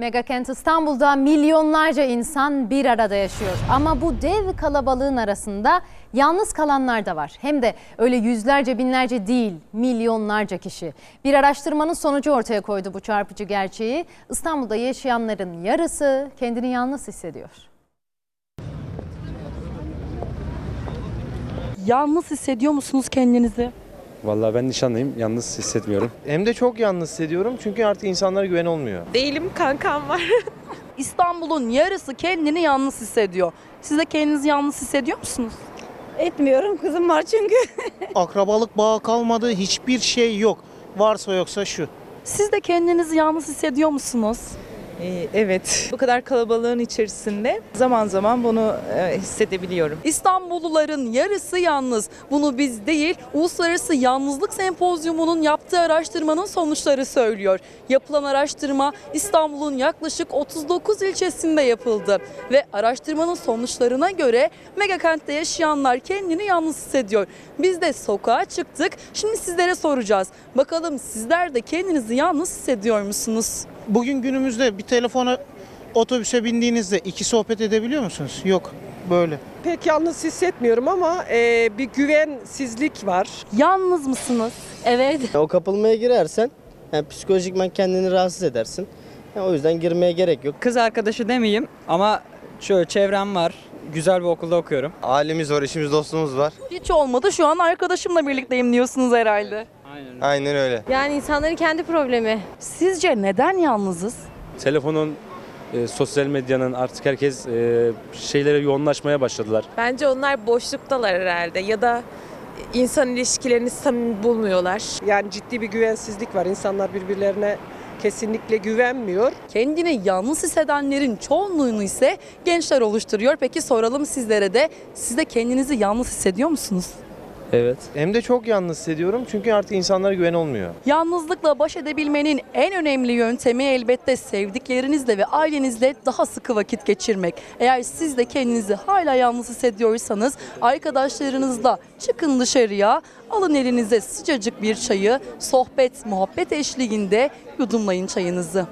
Megakent İstanbul'da milyonlarca insan bir arada yaşıyor. Ama bu dev kalabalığın arasında yalnız kalanlar da var. Hem de öyle yüzlerce binlerce değil milyonlarca kişi. Bir araştırmanın sonucu ortaya koydu bu çarpıcı gerçeği. İstanbul'da yaşayanların yarısı kendini yalnız hissediyor. Yalnız hissediyor musunuz kendinizi? Vallahi ben nişanlıyım. Yalnız hissetmiyorum. Hem de çok yalnız hissediyorum çünkü artık insanlara güven olmuyor. Değilim kankam var. İstanbul'un yarısı kendini yalnız hissediyor. Siz de kendinizi yalnız hissediyor musunuz? Etmiyorum kızım var çünkü. akrabalık bağı kalmadı, hiçbir şey yok. Varsa yoksa şu. Siz de kendinizi yalnız hissediyor musunuz? Ee, evet. Bu kadar kalabalığın içerisinde zaman zaman bunu e, hissedebiliyorum. İstanbulluların yarısı yalnız. Bunu biz değil, Uluslararası Yalnızlık Sempozyumu'nun yaptığı araştırmanın sonuçları söylüyor. Yapılan araştırma İstanbul'un yaklaşık 39 ilçesinde yapıldı. Ve araştırmanın sonuçlarına göre megakentte yaşayanlar kendini yalnız hissediyor. Biz de sokağa çıktık. Şimdi sizlere soracağız. Bakalım sizler de kendinizi yalnız hissediyor musunuz? Bugün günümüzde bir telefona otobüse bindiğinizde iki sohbet edebiliyor musunuz? Yok. Böyle. pek yalnız hissetmiyorum ama e, bir güvensizlik var. Yalnız mısınız? Evet. O kapılmaya girersen yani psikolojikman kendini rahatsız edersin. Yani o yüzden girmeye gerek yok. Kız arkadaşı demeyeyim ama şöyle çevrem var. Güzel bir okulda okuyorum. Ailemiz var, eşimiz, dostumuz var. Hiç olmadı. Şu an arkadaşımla birlikteyim diyorsunuz herhalde. Aynen. Aynen öyle. Yani insanların kendi problemi. Sizce neden yalnızız? Telefonun, e, sosyal medyanın artık herkes e, şeylere yoğunlaşmaya başladılar. Bence onlar boşluktalar herhalde ya da insan ilişkilerini samimi bulmuyorlar. Yani ciddi bir güvensizlik var. İnsanlar birbirlerine kesinlikle güvenmiyor. Kendini yalnız hissedenlerin çoğunluğunu ise gençler oluşturuyor. Peki soralım sizlere de siz de kendinizi yalnız hissediyor musunuz? Evet. Hem de çok yalnız hissediyorum çünkü artık insanlara güven olmuyor. Yalnızlıkla baş edebilmenin en önemli yöntemi elbette sevdiklerinizle ve ailenizle daha sıkı vakit geçirmek. Eğer siz de kendinizi hala yalnız hissediyorsanız arkadaşlarınızla çıkın dışarıya, alın elinize sıcacık bir çayı, sohbet, muhabbet eşliğinde yudumlayın çayınızı.